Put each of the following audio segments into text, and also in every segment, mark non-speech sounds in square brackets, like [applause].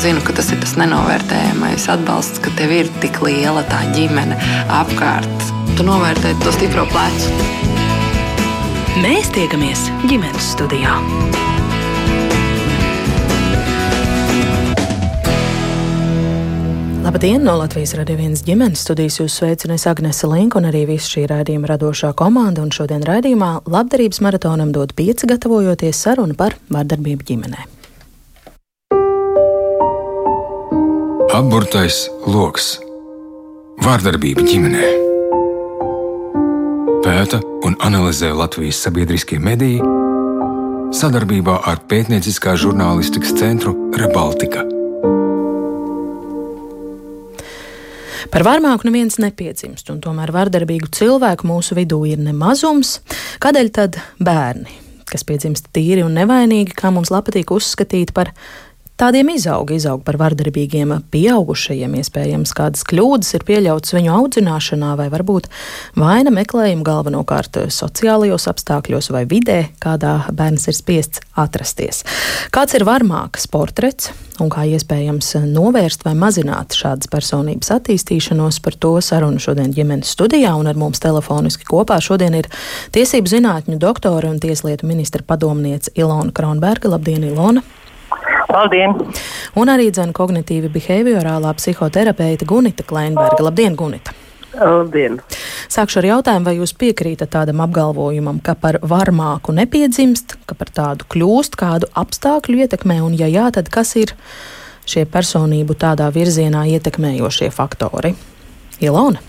zinu, ka tas ir tas nenovērtējamais atbalsts, ka tev ir tik liela tā ģimene apkārt. Tu novērtē to stipro plecu. Mēs tiekamies ģimenes studijā. Labdien! No Latvijas radio viens ģimenes studijas jūs sveicinās Agnese Linka un arī visa šī raidījuma radošā komanda. Un šodien raidījumā labdarības maratonam dod pieci gatavojoties sarunu par vardarbību ģimenē. Apburtais lokus - vārdarbība ģimenē. Pēta un analizē Latvijas sabiedriskie mediji sadarbībā ar pētnieciskā žurnālistikas centru Rebaltika. Par varmāku neviens nepiedzimst, un tomēr vardarbīgu cilvēku mūsu vidū ir nemazums. Kādēļ tad bērni, kas piedzimst tīri un nevainīgi, kā mums patīk uzskatīt par Tādiem izaug, izaug par vardarbīgiem pieaugušajiem, iespējams, kādas kļūdas ir pieļautas viņu audzināšanā, vai varbūt vaina meklējuma galvenokārt sociālajos apstākļos vai vidē, kādā bērns ir spiests atrasties. Kāds ir varmākas portrets un kā iespējams novērst vai mazināt šādas personības attīstīšanos, par to sarunu šodien ģimenes studijā un ar mums telefoniski kopā šodien ir tiesību zinātņu doktore un tieslietu ministra padomniece Ilona Kronberga. Labdien, Ilona! Labdien! Un arī dzene kognitīvi behaviorālā psihoterapeita Gunita Kleinberga. Labdien, Gunita! Labdien! Sākšu ar jautājumu, vai jūs piekrītat tādam apgalvojumam, ka par varmāku nepiedzimst, ka par tādu kļūst kādu apstākļu ietekmē, un ja jā, tad kas ir šie personību tādā virzienā ietekmējošie faktori? Ilona?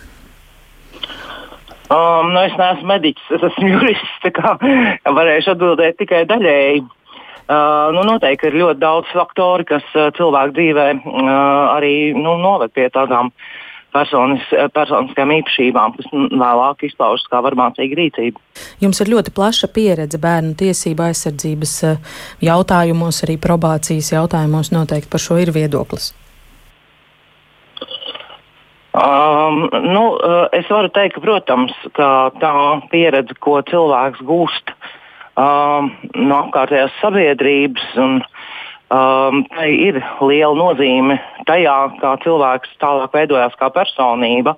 Um, nu es neesmu mediķis, es esmu jurists, tā kā varēšu atbildēt tikai daļēji. Uh, nu, noteikti ir ļoti daudz faktoru, kas uh, cilvēku dzīvē uh, arī nu, noved pie tādām personis, personiskām īpašībām, kas vēlāk izpaužas kā varmācīga rīcība. Jums ir ļoti plaša pieredze bērnu tiesību aizsardzības jautājumos, arī probācijas jautājumos. Noteikti par šo ir viedoklis. Um, nu, es varu teikt, ka, protams, ka tā pieredze, ko cilvēks gūst uh, um, no apkārtējās sabiedrības. Un, um, ir liela nozīme tajā, kā cilvēks tālāk veidojās kā personība.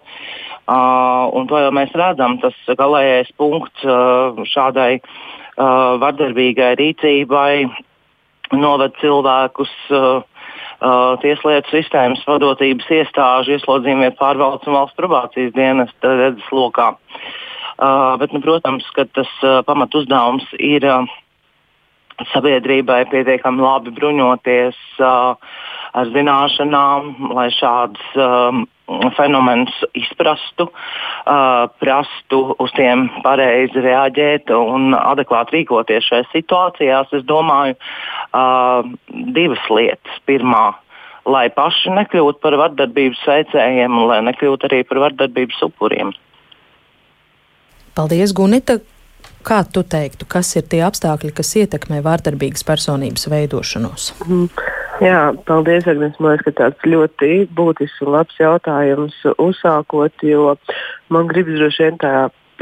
Uh, to jau mēs redzam, tas galīgais punkts uh, šādai uh, vardarbīgai rīcībai noved cilvēkus uh, uh, tieslietu sistēmas vadotības iestāžu, ieslodzījuma pārvaldes un valsts probācijas dienas redzes lokā. Uh, bet, nu, protams, ka tas uh, pamat uzdevums ir uh, sabiedrībai pietiekami labi bruņoties uh, ar zināšanām, lai šādus um, fenomenus izprastu, uh, prastu uz tiem pareizi reaģēt un adekvāti rīkoties šajās situācijās. Es domāju, uh, divas lietas. Pirmā, lai paši nekļūtu par vardarbības veicējiem un lai nekļūtu arī par vardarbības upuriem. Paldies, Gunita! Kā tu teiktu, kas ir tie apstākļi, kas ietekmē vārdarbīgas personības veidošanos? Mm. Jā, paldies, Agnēs. Man liekas, ka tāds ļoti būtisks un labs jautājums uzsākot, jo man gribas droši vien tā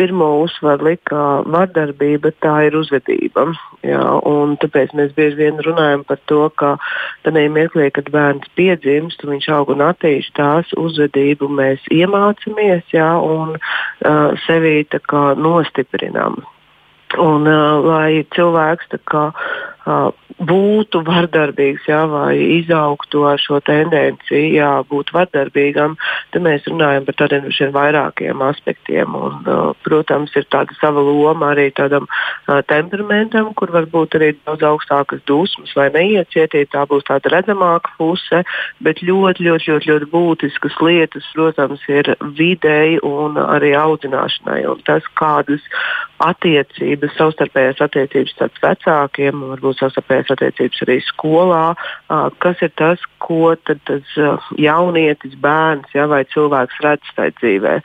pirmo uzsvaru lika vardarbība, tā ir uzvedība. Jā, tāpēc mēs bieži vien runājam par to, ka tajā mirklī, kad bērns piedzimst, viņš aug un attīstās, tās uzvedību mēs iemācāmies jā, un uh, sevi nostiprinām. Un, uh, lai cilvēks kā, būtu vardarbīgs, jā, vai izaugtu ar šo tendenciju, jā, būt vardarbīgam, tad mēs runājam par tādiem vairākiem aspektiem. Un, protams, ir tāda sava loma arī tādam temperamentam, kur var būt arī daudz augstākas dusmas vai neiecietība. Tā būs tāda redzamāka puse, bet ļoti, ļoti, ļoti, ļoti būtiskas lietas, protams, ir videi un arī audzināšanai. Un tas, kādas attiecības, savstarpējās attiecības starp vecākiem, varbūt savstarpējās attiecības arī skolā, kas ir tas, ko tas jaunietis, bērns ja, vai cilvēks redz tajā dzīvē.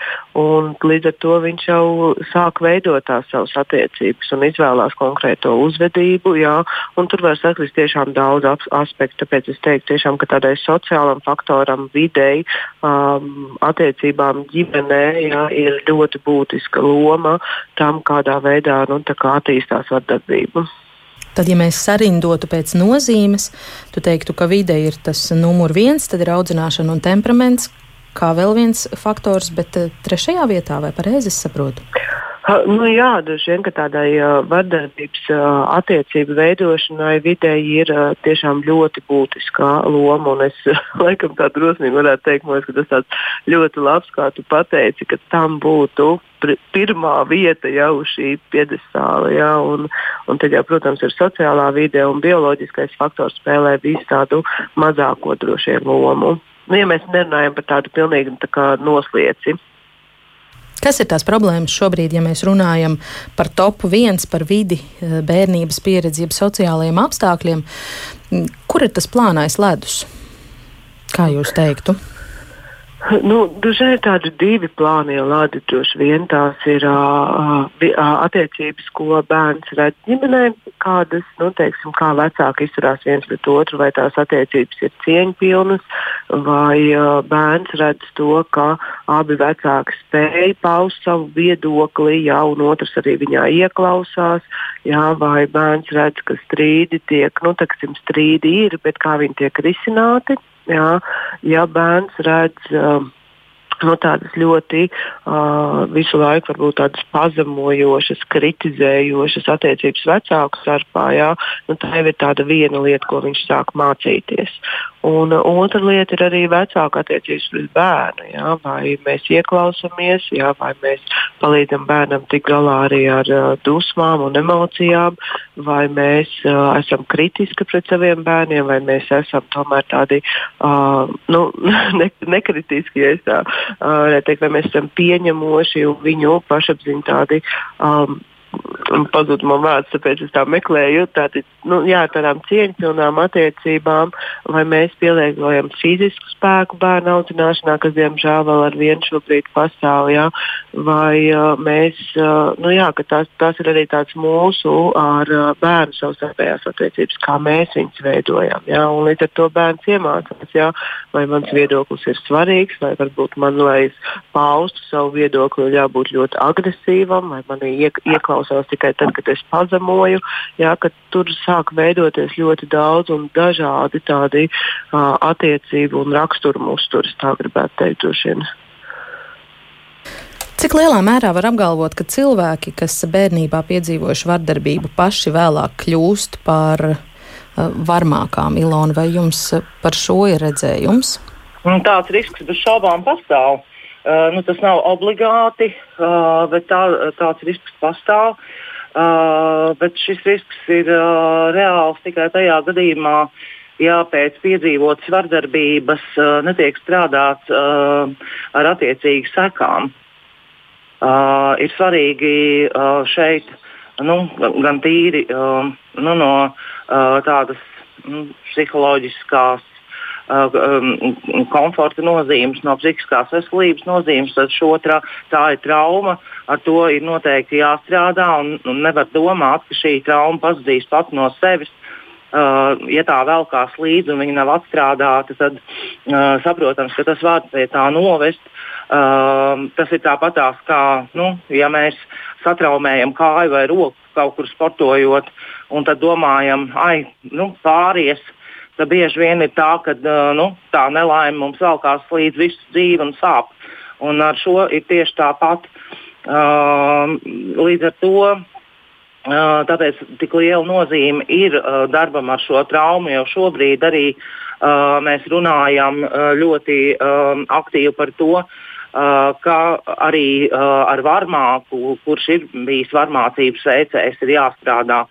Un līdz ar to viņš jau sāk veidot tās savas attiecības un izvēlās konkrēto uzvedību. Jā, tur var sakrist tiešām daudz aspektu. Tāpēc es teiktu, tiešām, ka tādai sociālam faktoram, videi, um, attiecībām ģimenē jā, ir ļoti būtiska loma tam, kādā veidā nu, kā attīstās vardarbība. Tad, ja mēs sarindotu pēc nozīmes, tu teiktu, ka vide ir tas numur viens, tad ir audzināšana un temperaments kā vēl viens faktors, bet eh, trešajā vietā vai pareizi saprotu? Nu, jā, droši vien, ka tādai uh, vardarbības uh, attiecību veidošanai vidēji ir uh, tiešām ļoti būtiska loma. Es [laughs] laikam tā drosmīgi varētu teikt, man, ka tas tāds ļoti labs, kā tu pateici, ka tam būtu pirmā vieta jau šī piedestāla. Ja, un, un tad, jau, protams, ir sociālā vide un bioloģiskais faktors spēlē visu tādu mazāko droši vien lomu. Nu, ja mēs nerunājam par tādu pilnīgi tā noslieci. Kas ir tās problēmas šobrīd, ja mēs runājam par topu viens, par vidi, eh, bērnības pieredzi, sociālajiem apstākļiem? Kur ir tas plānais ledus? Kā jūs teiktu? Nu, Dažreiz ir tādi divi plāni ladi. Droši vien tās ir uh, attiecības, ko bērns redz ģimenē, kādas, nu, teiksim, kā vecāki izturās viens pret otru, vai tās attiecības ir cieņpilnas, vai uh, bērns redz to, ka abi vecāki spēj paust savu viedokli, jā, un otrs arī viņā ieklausās, jā, vai bērns redz, ka strīdi tiek, nu, teiksim, strīdi ir, bet kā viņi tiek risināti. Jā, ja bērns redz uh, no tādas ļoti uh, visu laiku varbūt tādas pazemojošas, kritizējošas attiecības vecāku starpā, jā, nu, tā jau ir tāda viena lieta, ko viņš sāk mācīties. Un otra lieta ir arī vecāka attiecības pret bērnu. Jā, vai mēs ieklausāmies, jā, vai mēs palīdzam bērnam tikt galā arī ar uh, dusmām un emocijām, vai mēs uh, esam kritiski pret saviem bērniem, vai mēs esam tomēr tādi uh, nu, [laughs] ne, nekritiski, ja tā uh, teikt, vai mēs esam pieņemoši un viņu pašapziņā tādi. Um, pazuda man vārds, tāpēc es tā meklēju. Tātad, nu, jā, tādām cieņpilnām attiecībām, vai mēs pielietojam fizisku spēku bērnu audzināšanā, kas diemžēl vēl ar vienu šobrīd pastāv, jā, vai uh, mēs, uh, nu jā, ka tās, tās ir arī tāds mūsu ar uh, bērnu savstarpējās attiecības, kā mēs viņus veidojam, jā, un līdz ar to bērns iemācās, jā, vai mans viedoklis ir svarīgs, vai varbūt man, lai es paustu savu viedokli, ir jābūt ļoti agresīvam, vai manī iek ieklausās tikai tad, kad es pazemoju, jā, ka tur sāk veidoties ļoti daudz un dažādi tādi uh, attiecību un raksturu musturis, tā gribētu teikt, droši vien. Cik lielā mērā var apgalvot, ka cilvēki, kas bērnībā piedzīvojuši vardarbību, paši vēlāk kļūst par uh, varmākām? Ilona, vai jums par šo ir redzējums? Nu, tāds risks bez šaubām pastāv. Uh, nu, tas nav obligāti, uh, bet tā, tāds risks pastāv. Uh, bet šis risks ir uh, reāls tikai tajā gadījumā, ja pēc piedzīvotas vardarbības uh, netiek strādāts uh, ar attiecīgu sekām. Uh, ir svarīgi uh, šeit nu, gan tīri uh, nu, no uh, tādas nu, psiholoģiskās Uh, komforta nozīmes, no psihiskās veselības nozīmes, tad tra, tā ir trauma. Ar to ir noteikti jāstrādā un, un nevar domāt, ka šī trauma pazudīs pats no sevis. Uh, ja tā velkās līdzi un viņa nav atstrādāta, tad uh, saprotams, ka tas var pie tā novest. Uh, tas ir tāpatās kā, nu, ja mēs satraumējam kāju vai roku kaut kur sportojot, un tad domājam, ai, nu, pāries, tad bieži vien ir tā, ka nu, tā nelaime mums velkās līdz visu dzīvi un sāp. Un ar šo ir tieši tāpat. Līdz ar to tāpēc tik liela nozīme ir darbam ar šo traumu, jo šobrīd arī mēs runājam ļoti aktīvi par to, kā arī uh, ar varmāku, kurš ir bijis varmācības veicējs, ir jāstrādā.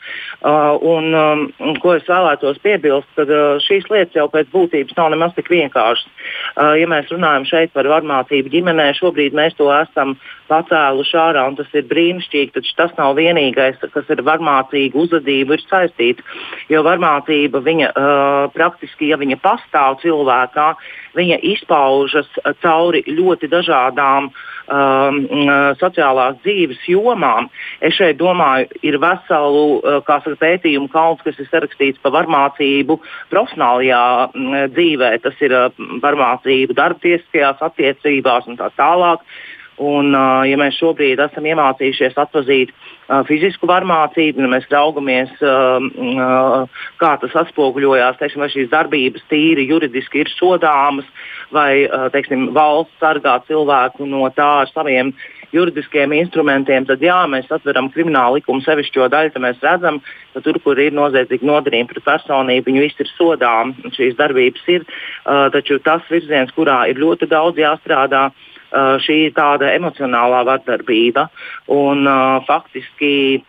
Uh, un, um, ko es vēlētos piebilst, tad šīs lietas jau pēc būtības nav nemaz tik vienkāršas. Ja mēs runājam šeit par varmācību ģimenē, šobrīd mēs to esam pacēluši ārā, un tas ir brīnišķīgi, taču tas nav vienīgais, kas ar varmācīgu uzvedību ir saistīts. Jo varmācība viņa, uh, praktiski, ja viņa pastāv cilvēkā, viņa izpaužas cauri ļoti dažādām um, sociālās dzīves jomām. Es šeit domāju, ir veselu uh, saka, pētījumu kalns, kas ir sarakstīts par varmācību profesionālajā mm, dzīvē. Tas ir uh, varmācība darbtiesiskajās attiecībās un tā tālāk. Un, uh, ja mēs šobrīd esam iemācījušies atzīt uh, fizisku varmācību, un mēs raugamies, uh, kā tas atspoguļojās, teiksim, vai šīs darbības tīri juridiski ir sodāmas, vai teiksim, valsts sargā cilvēku no tā ar saviem juridiskiem instrumentiem, tad jā, mēs atveram kriminālu likumu sevišķo daļu, tad mēs redzam, ka tur, kur ir noziedzīga nodarījuma pret personību, viņi visi ir sodām, šīs darbības ir, taču tas virziens, kurā ir ļoti daudz jāstrādā, Uh, šī ir tāda emocionālā vardarbība. Un, uh, faktiski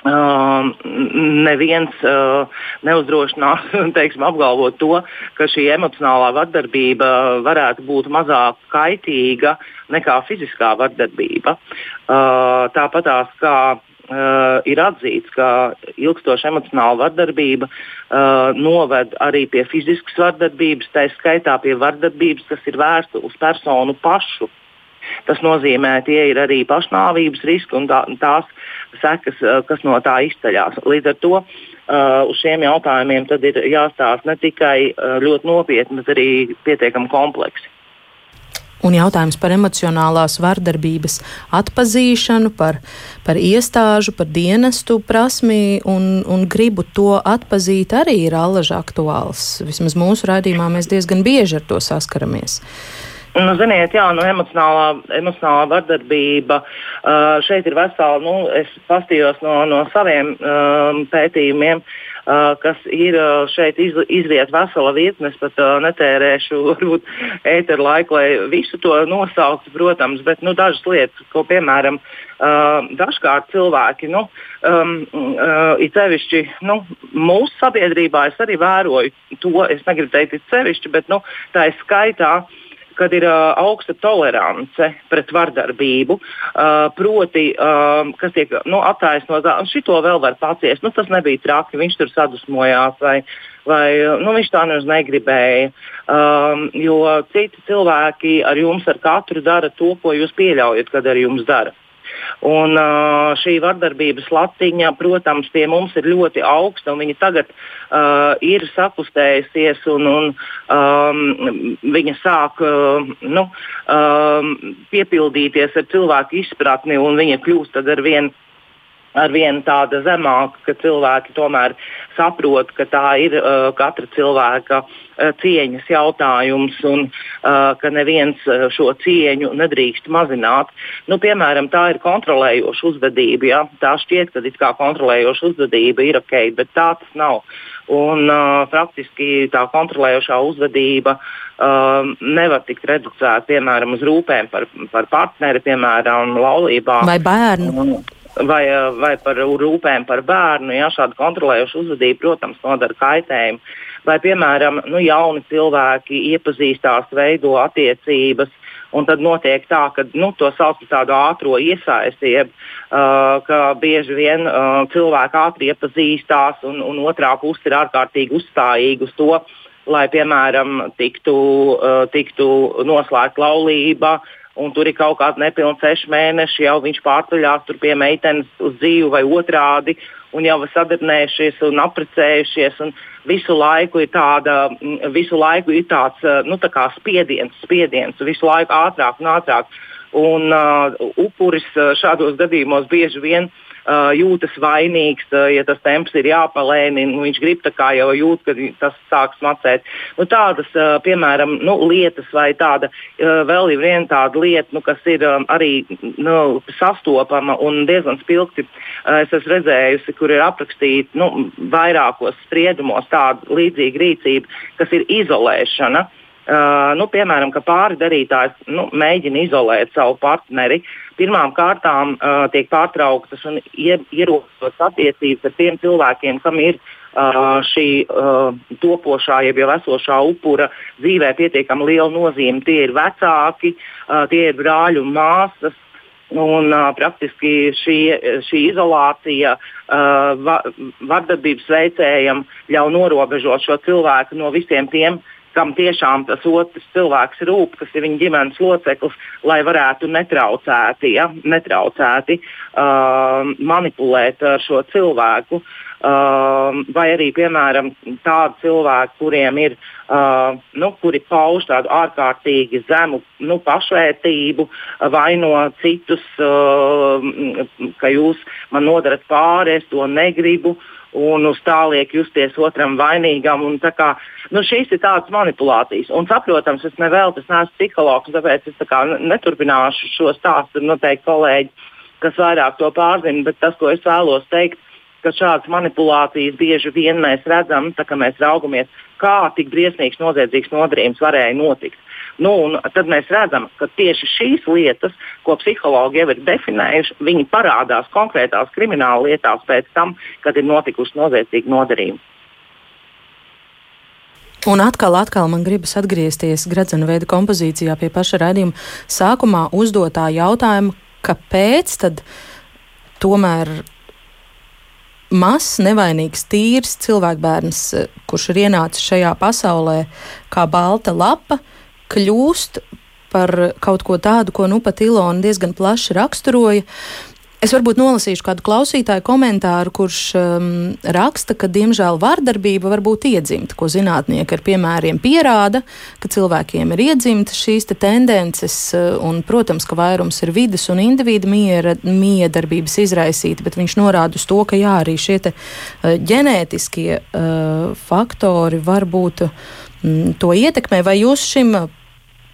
Uh, neviens uh, neuzdrošinās [laughs] teiksim, apgalvot to, ka šī emocionālā vardarbība varētu būt mazāk kaitīga nekā fiziskā vardarbība. Uh, Tāpatās kā uh, ir atzīts, ka ilgstoša emocionāla vardarbība uh, noved arī pie fiziskas vardarbības, tā skaitā pie vardarbības, kas ir vērsta uz personu pašu. Tas nozīmē, tie ir arī pašnāvības riski un tā, tās sekas, uh, kas no tā izceļas. Līdz ar to uh, uz šiem jautājumiem ir jāstāsta ne tikai uh, ļoti nopietni, bet arī pietiekami kompleksi. Un jautājums par emocionālās vardarbības atpazīšanu, par, par iestāžu, par dienestu prasmi un, un gribu to atpazīt arī ir allaž aktuāls. Vismaz mūsu raidījumā mēs diezgan bieži ar to saskaramies. Nu, ziniet, jā, nu, emocionālā, emocionālā vardarbība uh, šeit ir vesela. Nu, es pastījos no, no saviem um, pētījumiem. Uh, kas ir uh, šeit iz, izriet vesela virkne. Es pat uh, netērēšu [laughs] varbūt ēteru laiku, lai visu to nosauktu, protams, bet nu, dažas lietas, ko piemēram dažkārt cilvēki, nu, um, it sevišķi nu, mūsu sabiedrībā, es arī vēroju to, es negribu teikt, it sevišķi, bet nu, tā ir skaitā kad ir uh, augsta tolerance pret vardarbību, uh, proti, uh, kas tiek nu, attaisnota, un šito vēl var paciest. Nu, tas nebija traki, viņš tur sadusmojās. Vai, vai nu, viņš tā nemaz negribēja. Um, jo citi cilvēki ar jums ar katru dara to, ko jūs pieļaujat, kad ar jums dara. Un, uh, šī vardarbības latiņa, protams, pie mums ir ļoti augsta, un viņa tagad uh, ir sakustējusies, un, un um, viņa sāk uh, nu, um, piepildīties ar cilvēku izpratni, un viņa kļūst ar vien ar vien tāda zemāka, ka cilvēki tomēr saprot, ka tā ir uh, katra cilvēka uh, cieņas jautājums un uh, ka neviens uh, šo cieņu nedrīkst mazināt. Nu, piemēram, tā ir kontrolējoša uzvedība. Ja? Tā šķiet, ka it kā kontrolējoša uzvedība ir ok, bet tā tas nav. Un, uh, praktiski tā kontrolējošā uzvedība uh, nevar tikt reducēta piemēram uz rūpēm par, par partneri, piemēram, laulībā. Vai bērnu? Un, vai, eh, vai par rūpēm par bērnu. Ja, šāda kontrolējoša uzvedība, protams, nodara kaitējumu. Vai, piemēram, nu, jauni cilvēki iepazīstās, veido attiecības, un tad notiek tā, ka nu, to sauc par tādu ātrā iesaisti, jeb uh, ka bieži vien uh, cilvēki ātri iepazīstās, un, un otrā puse ir ārkārtīgi uzstājīga uz to, lai, piemēram, tiktu, uh, tiktu noslēgta laulība, uh, un tur ir kaut kādi nepilni seši mēneši, jau viņš pārceļās pie meitenes uz dzīvi vai otrādi, un jau ir sadarbinājušies un apprecējušies. Un visu laiku ir, tāda, visu laiku ir tāds nu, tā spiediens, spiediens, visu laiku ātrāk un ātrāk. Un uh, upuris šādos gadījumos bieži vien uh, jūtas vainīgs, ja tas temps ir jāpalēnina. Nu, viņš grib tā kā jau jūt, ka tas sāks macēt. Nu, tādas, piemēram, nu, lietas vai tāda vēl ir viena tāda lieta, nu, kas ir arī nu, sastopama un diezgan spilgti. Es esmu redzējusi, kur ir aprakstīta nu, vairākos spriedumos tāda līdzīga rīcība, kas ir izolēšana. Uh, nu, piemēram, ka pāri darītājs nu, mēģina izolēt savu partneri, pirmām kārtām uh, tiek pārtrauktas un ierobežotas attiecības ar tiem cilvēkiem, kam ir uh, šī uh, topošā, jeb jau esošā upura dzīvē pietiekami liela nozīme. Tie ir vecāki, uh, tie ir brāļi un māsas. Un, uh, praktiski šī, šī izolācija uh, va, vardarbības veicējiem ļauj norobežot šo cilvēku no visiem tiem uh, kam tiešām tas otrs cilvēks rūp, kas ir viņa ģimenes loceklis, lai varētu netraucēti, ja, netraucēti uh, manipulēt ar šo cilvēku. Uh, vai arī, piemēram, tādi cilvēki, kuriem ir, uh, nu, kuri pauž tādu ārkārtīgi zemu nu, pašvērtību, vaino citus, uh, ka jūs man nodarat pāri, es to negribu. Uh, un uz tā liek justies otram vainīgam. Kā, nu, šīs ir tādas manipulācijas. Un, saprotams, es nevēlu, es neesmu psihologs, tāpēc es tā kā, neturpināšu šo stāstu. Noteikti kolēģi, kas vairāk to pārzina, bet tas, ko es vēlos teikt, ka šādas manipulācijas bieži vien mēs redzam, tā, kad mēs raugamies, kā tik briesmīgs noziedzīgs nodarījums varēja notikt. Nu, tad mēs redzam, ka tieši šīs lietas, ko psihologi jau ir definējuši, viņi parādās konkrētās krimināla lietās pēc tam, kad ir notikusi noziedzīga nodarījuma. Un atkal, atkal man gribas atgriezties gradzena veida kompozīcijā pie paša raidījuma sākumā uzdotā jautājuma, kāpēc tad tomēr mazs, nevainīgs, tīrs cilvēkbērns, kurš ir ienācis šajā pasaulē kā balta lapa, uh, kļūst par kaut ko tādu, ko nu pat Ilona diezgan plaši raksturoja. Es varbūt nolasīšu kādu klausītāju komentāru, kurš um, raksta, ka diemžēl vardarbība var būt iedzimta, ko zinātnieki ar piemēriem pierāda, ka cilvēkiem ir iedzimta šīs te tendences, uh, un, protams, ka vairums ir vidas un individu miera, miedarbības izraisīti, bet viņš norāda uz to, ka jā, arī šie te, uh, ģenētiskie uh, faktori var būt mm, to ietekmē, vai jūs šim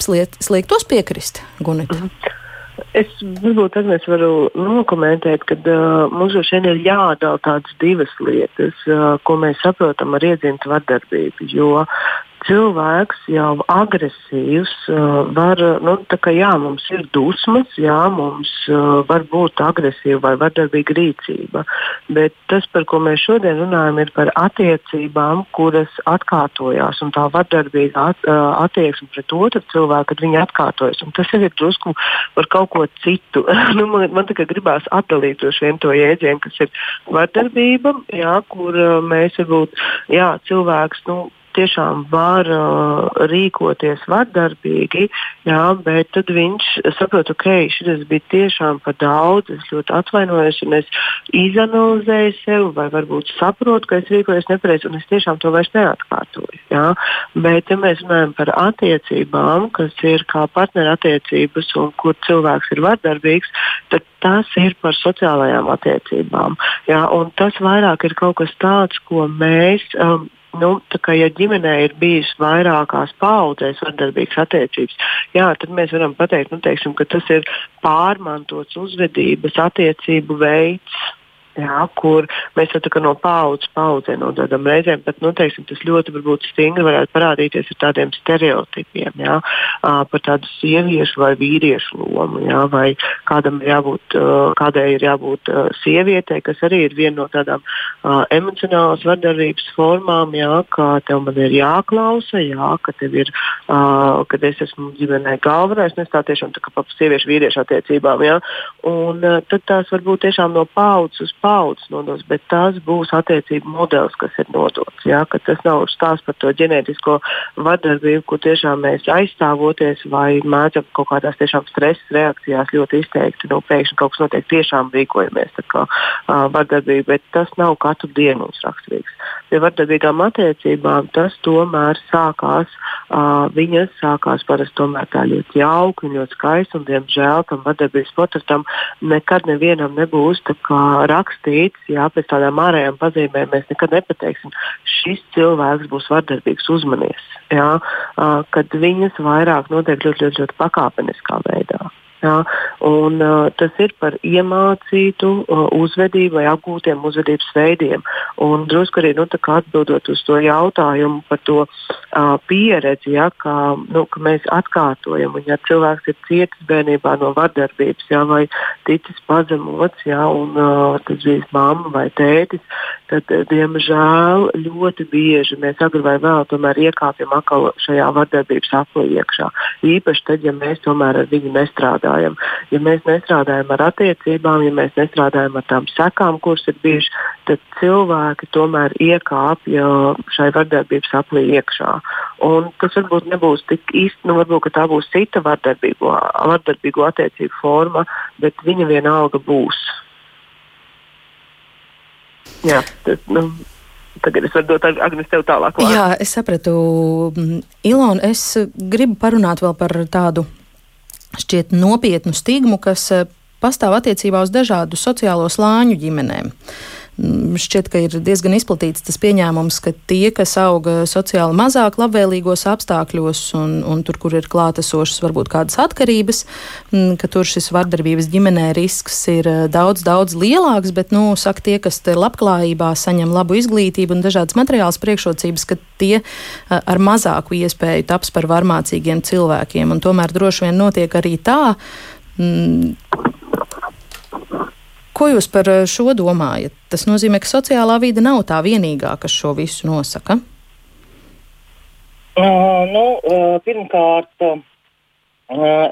sliekt, sliektos piekrist, Gunita? Mm -hmm. Es varbūt Agnēs varu nokomentēt, ka uh, mums šeit ir jādala tādas divas lietas, uh, ko mēs saprotam ar iedzimtu vardarbību. Jo cilvēks jau agresīvs, uh, var, nu, tā kā jā, mums ir dusmas, jā, mums uh, var būt agresīva vai vardarbīga rīcība, bet tas, par ko mēs šodien runājam, ir par attiecībām, kuras atkārtojās, un tā vardarbīga at, uh, attieksme pret otru cilvēku, kad viņi atkārtojas. Un tas jau ir drusku par kaut ko citu. [laughs] nu, man man tikai gribās atdalīt to jēdzienu, kas ir vardarbība, jā, kur mēs varbūt, jā, cilvēks, nu, tiešām var uh, rīkoties vardarbīgi, jā, bet tad viņš saprot, ok, šis bija tiešām par daudz, es ļoti atvainojos, un es izanalizēju sevi, vai varbūt saprotu, ka es rīkojos nepareizi, un es tiešām to vairs neatkārtoju. Jā. Bet, ja mēs runājam par attiecībām, kas ir kā partnerattiecības un kur cilvēks ir vardarbīgs, tad tas ir par sociālajām attiecībām. Jā, tas vairāk ir kaut kas tāds, ko mēs um, nu, kā, ja ģimenē ir bijis vairākās paudzēs vardarbīgas attiecības, jā, tad mēs varam pateikt, nu, teiksim, ka tas ir pārmantots uzvedības attiecību veids jā, kur mēs jau no paudzes paudzē nododam reizēm, bet nu, teiksim, tas ļoti varbūt stingri varētu parādīties ar tādiem stereotipiem jā, par tādu sieviešu vai vīriešu lomu, jā, vai kādam ir jābūt, kādai ir jābūt sievietei, kas arī ir viena no tādām emocionālas vardarbības formām, jā, kā tev man ir jāklausa, jā, ka tev ir, kad es esmu ģimenē galvenais, nes tā tiešām tā kā pa sieviešu vīriešu attiecībām, jā, un tad tās varbūt tiešām no paudzes uz paudzes nodos, bet tas būs attiecību modelis, kas ir nodots. Ja? Tas nav stāsts par to ģenētisko vardarbību, kur tiešām mēs aizstāvoties vai mēdzam kaut kādās tiešām stresa reakcijās ļoti izteikti. Nu, pēkšņi kaut kas notiek, tiešām rīkojamies kā uh, vardarbība, bet tas nav katru dienu mums raksturīgs. Pie vardarbīgām attiecībām tas tomēr sākās, uh, viņas sākās parasti tomēr tā ļoti jauki un ļoti skaisti, un diemžēl tam vardarbības portretam nekad nevienam nebūs raksts rakstīts, jā, pēc tādām ārējām pazīmēm mēs nekad nepateiksim, šis cilvēks būs vardarbīgs, uzmanies. Jā, kad viņas vairāk notiek ļoti, ļoti, ļoti pakāpeniskā veidā. Jā, un, uh, tas ir par iemācītu uh, uzvedību vai apgūtiem uzvedības veidiem. Un drusku arī nu, atbildot uz to jautājumu par to uh, pieredzi, ja, kā, nu, ka mēs atkārtojam, un ja cilvēks ir cietis bērnībā no vardarbības, ja, vai ticis pazemots, ja, un uh, tas bija mamma vai tētis, tad, uh, diemžēl, ļoti bieži mēs agri vai vēl tomēr iekāpjam atkal šajā vardarbības aplī iekšā. Īpaši tad, ja mēs tomēr ar viņu nestrādājam. Ja mēs nestrādājam ar attiecībām, ja mēs nestrādājam ar tām sekām, kuras ir bijušas, tad cilvēki tomēr iekāpja šai vardarbības aplī iekšā. Un tas varbūt nebūs tik īsti, nu, varbūt tā būs cita vardarbīgo, vardarbīgo attiecību forma, bet viņa vienalga būs. Jā, tas, nu, Tagad es varu dot Agnēs tev tālāk. Vārdu. Jā, es sapratu. Mm, Ilona, es gribu parunāt vēl par tādu šķiet nopietnu stigmu, kas eh, pastāv attiecībā uz dažādu sociālo slāņu ģimenēm. Mm, šķiet, ka ir diezgan izplatīts tas pieņēmums, ka tie, kas auga sociāli mazāk labvēlīgos apstākļos un, un tur, kur ir klātesošas varbūt kādas atkarības, mm, ka tur šis vardarbības ģimenē risks ir eh, daudz, daudz lielāks, bet, nu, saka tie, kas te labklājībā saņem labu izglītību un dažādas materiālas priekšrocības, ka tie eh, ar mazāku iespēju taps par varmācīgiem cilvēkiem. Un tomēr droši vien notiek arī tā, mm, Ko jūs par eh, šo domājat? Tas nozīmē, ka sociālā vide nav tā vienīgā, kas šo visu nosaka. Uh, nu, uh, pirmkārt, uh,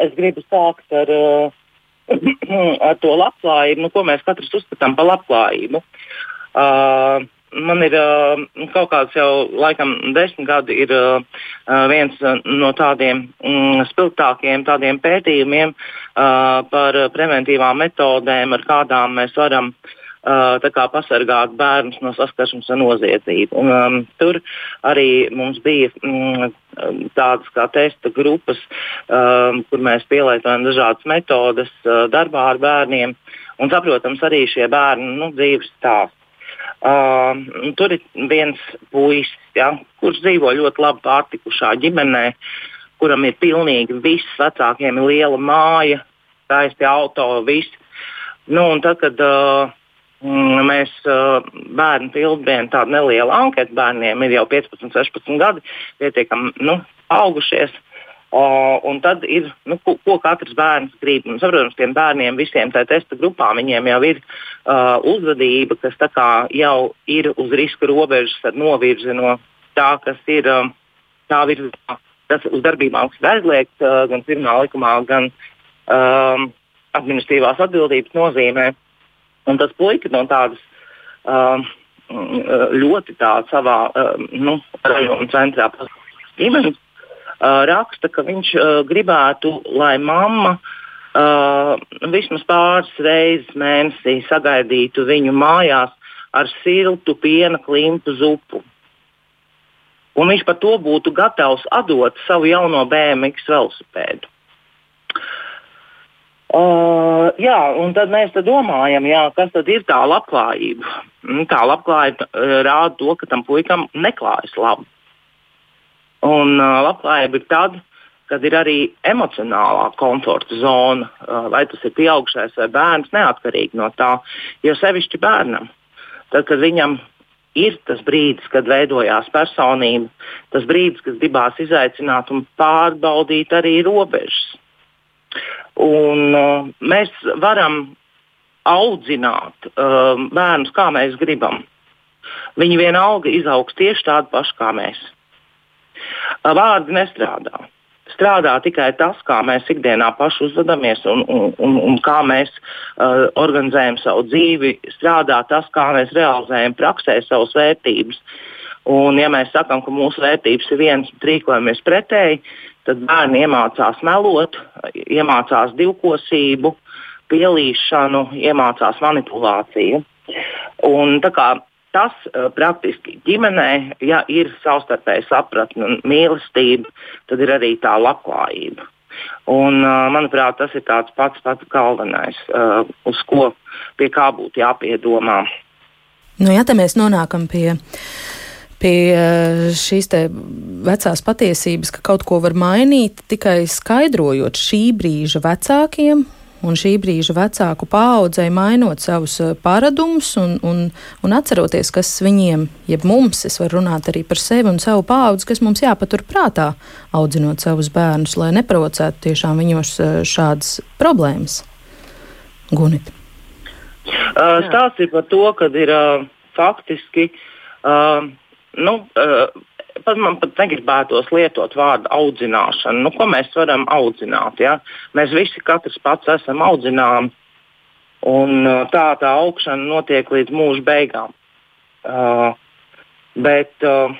es gribu sākt ar, uh, [clears throat] ar to labklājību, nu, ko mēs katrs uzskatām par labklājību. Uh, man ir uh, kaut kāds jau laikam desmit gadi, ir uh, viens no tādiem mm, spilgtākiem tādiem pētījumiem uh, par preventīvām metodēm, ar kādām mēs varam uh, kā, pasargāt bērnus no saskaršanas ar noziedzību. Un, um, tur arī mums bija mm, tādas kā testa grupas, um, kur mēs pielietojam dažādas metodes uh, darbā ar bērniem. Un, saprotams, arī šie bērnu nu, dzīves stāsti. Uh, tur ir viens puisis, ja, kurš dzīvo ļoti labi pārtikušā ģimenē, kuram ir pilnīgi viss, vecākiem ir liela māja, skaisti auto, viss. Nu, tad, kad uh, mēs uh, bērnu pildījām tādu nelielu anketu, bērniem ir jau 15, 16 gadi, pietiekami nu, augušies. Uh, Uh, un tad ir, nu, ko, ko katrs bērns grib. Un, protams, tiem bērniem, visiem tajā testa grupā, viņiem jau ir uh, uzvedība, kas jau ir uz riska robežas, novirzi no tā, kas ir uh, tā virzībā, tas uz darbībām, kas ir aizliegts uh, gan pirmā likumā, gan um, administratīvās atbildības nozīmē. Un tas puika no tādas uh, ļoti tā savā uh, nu, rajona centrā ģimenes uh, raksta, ka viņš uh, gribētu, lai mamma uh, vismaz pāris reizes mēnesī sagaidītu viņu mājās ar siltu piena klimpu zupu. Un viņš par to būtu gatavs atdot savu jauno BMW velosipēdu. Uh, jā, un tad mēs tad domājam, jā, kas tad ir tā labklājība. Tā labklājība uh, rāda to, ka tam puikam neklājas labi. Un uh, labklājība ir tad, kad ir arī emocionālā komforta zona, uh, vai tas ir pieaugušais vai bērns, neatkarīgi no tā. Jo sevišķi bērnam, tad, kad viņam ir tas brīdis, kad veidojās personība, tas brīdis, kad gribās izaicināt un pārbaudīt arī robežas. Un, uh, mēs varam audzināt uh, bērnus, kā mēs gribam. Viņi vienalga izaugs tieši tādi paši kā mēs. Vārdi nestrādā. Strādā tikai tas, kā mēs ikdienā paši uzvedamies un, un, un, un kā mēs uh, organizējam savu dzīvi. Strādā tas, kā mēs realizējam praksē savas vērtības. Un, ja mēs sakām, ka mūsu vērtības ir vienas, bet rīkojamies pretēji, tad bērni iemācās melot, iemācās divkosību, pielīšanu, iemācās manipulāciju. Un, kā, tas uh, praktiski ģimenē, ja ir savstarpēja sapratne un mīlestība, tad ir arī tā labklājība. Un, uh, manuprāt, tas ir pats pats galvenais, uh, uz ko pie kā būtu jāpiedomā. Nu, ja tā mēs nonākam pie pie šīs vecās patiesības, ka kaut ko var mainīt tikai skaidrojot šī brīža vecākiem un šī brīža vecāku paaudzei mainot savus eh, paradumus un, un, un atceroties, kas viņiem, jeb mums, es varu runāt arī par sevi un savu paudzi, kas mums jāpatur prātā, audzinot savus bērnus, lai neprovocētu tiešām viņos eh, šādas problēmas. Gunit. Uh, stāsts ir par to, ka ir uh, faktiski uh, nu, uh, pat man pat negribētos lietot vārdu audzināšana. Nu, ko mēs varam audzināt? Ja? Mēs visi katrs pats esam audzināmi, un uh, tā tā augšana notiek līdz mūža beigām. Uh, bet uh,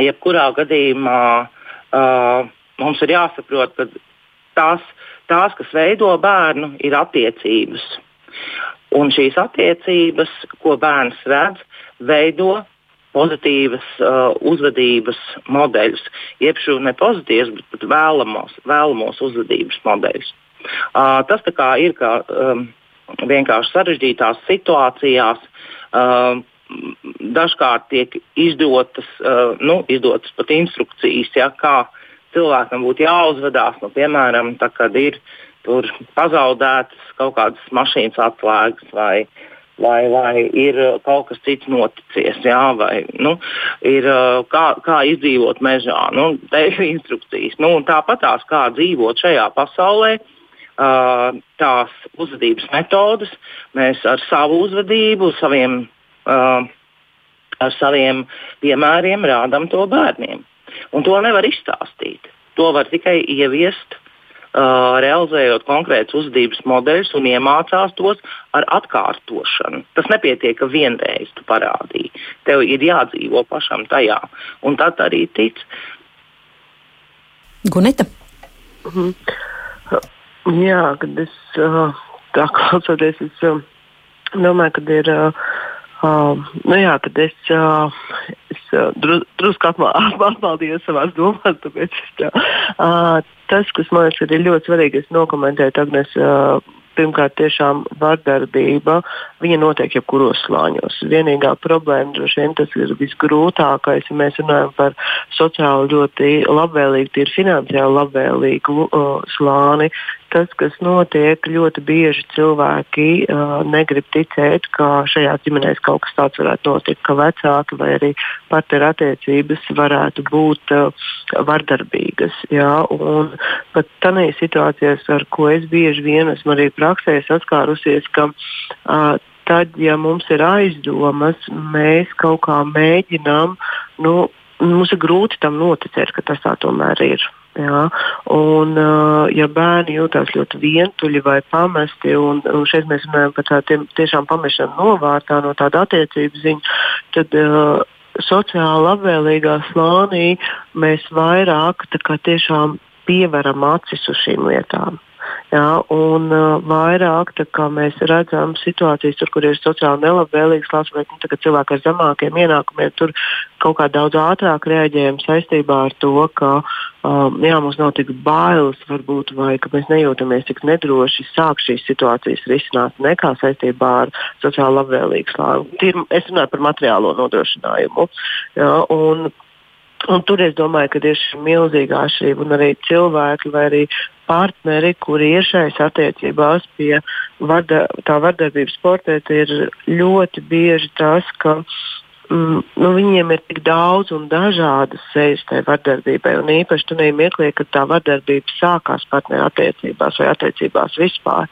jebkurā gadījumā uh, mums ir jāsaprot, ka tās, tās, kas veido bērnu, ir attiecības. Un šīs attiecības, ko bērns redz, veido pozitīvas uh, uzvedības modeļus, jeb šo ne pozitīvus, bet, bet vēlamos, vēlamos uzvedības modeļus. Uh, tas ir kā um, vienkārši sarežģītās situācijās. Uh, dažkārt tiek izdotas, uh, nu, izdotas pat instrukcijas, ja, kā cilvēkam būtu jāuzvedās. Nu, piemēram, tā, kad ir pazaudētas kaut kādas mašīnas atslēgas vai, vai, vai ir kaut kas cits noticis, jā, vai nu, ir, uh, kā, kā izdzīvot mežā. Nu, te ir [laughs] instrukcijas. Nu, tāpat tās, kā dzīvot šajā pasaulē. Uh, tās uzvedības metodes mēs ar savu uzvedību, saviem uh, ar saviem piemēriem rādām to bērniem. Un to nevar izstāstīt. To var tikai ieviest, uh, realizējot konkrētus uzvedības modeļus un iemācās tos ar atkārtošanu. Tas nepietiek, ka vienreiz tu parādīji. Tev ir jādzīvo pašam tajā, un tad arī tic. Gunita. Mhm. Jā, kad es tā klausoties, es domāju, ka ir Uh, nu jā, tad es, uh, drusku apmaldījos [laughs] savā domās. Tāpēc, es, uh, tas, kas man liekas, ir ļoti svarīgi, es nokomentēju Agnes. Uh, pirmkārt, tiešām vardarbība, viņa notiek jebkuros slāņos. Vienīgā problēma droši vien tas ir visgrūtākais, ja mēs runājam par sociāli ļoti labvēlīgu, tīri finansiāli labvēlīgu uh, slāni tas, kas notiek, ļoti bieži cilvēki uh, negrib ticēt, ka šajās ģimenēs kaut kas tāds varētu notikt, ka vecāki vai arī partneru attiecības varētu būt uh, vardarbīgas. Jā, un pat tādā situācijās, ar ko es bieži vien esmu arī praksē saskārusies, ka uh, tad, ja mums ir aizdomas, mēs kaut kā mēģinām, nu, mums ir grūti tam noticēt, ka tas tā tomēr ir. Jā. Un, ja bērni jūtas ļoti vientuļi vai pamesti, un, un šeit mēs runājam par tādiem tiešām pamešanu novārtā no tāda attiecības ziņa, tad uh, sociāli labvēlīgā slānī mēs vairāk tiešām pieveram acis uz šīm lietām. Jā, un uh, vairāk mēs redzam situācijas, tur, kur ir sociāli nelabvēlīgas vai nu, cilvēki ar zemākiem ienākumiem tur kaut kā daudz ātrāk reaģējam saistībā ar to, ka um, jā, mums nav tik bailes, varbūt, vai ka mēs nejūtamies tik nedroši sākt šīs situācijas risināt nekā saistībā ar sociāli labvēlīgu slāni. Es runāju par materiālo nodrošinājumu. Jā, un, Un tur es domāju, ka ir šī milzīga atšķirība, un arī cilvēki vai arī partneri, kuri ir šajās attiecībās pie varda, tā vardarbības portreta, ir ļoti bieži tas, ka mm, nu, viņiem ir tik daudz un dažādas sejas tajā vardarbībai. Un īpaši tur neiemeklē, ka tā vardarbība sākās partneru attiecībās vai attiecībās vispār.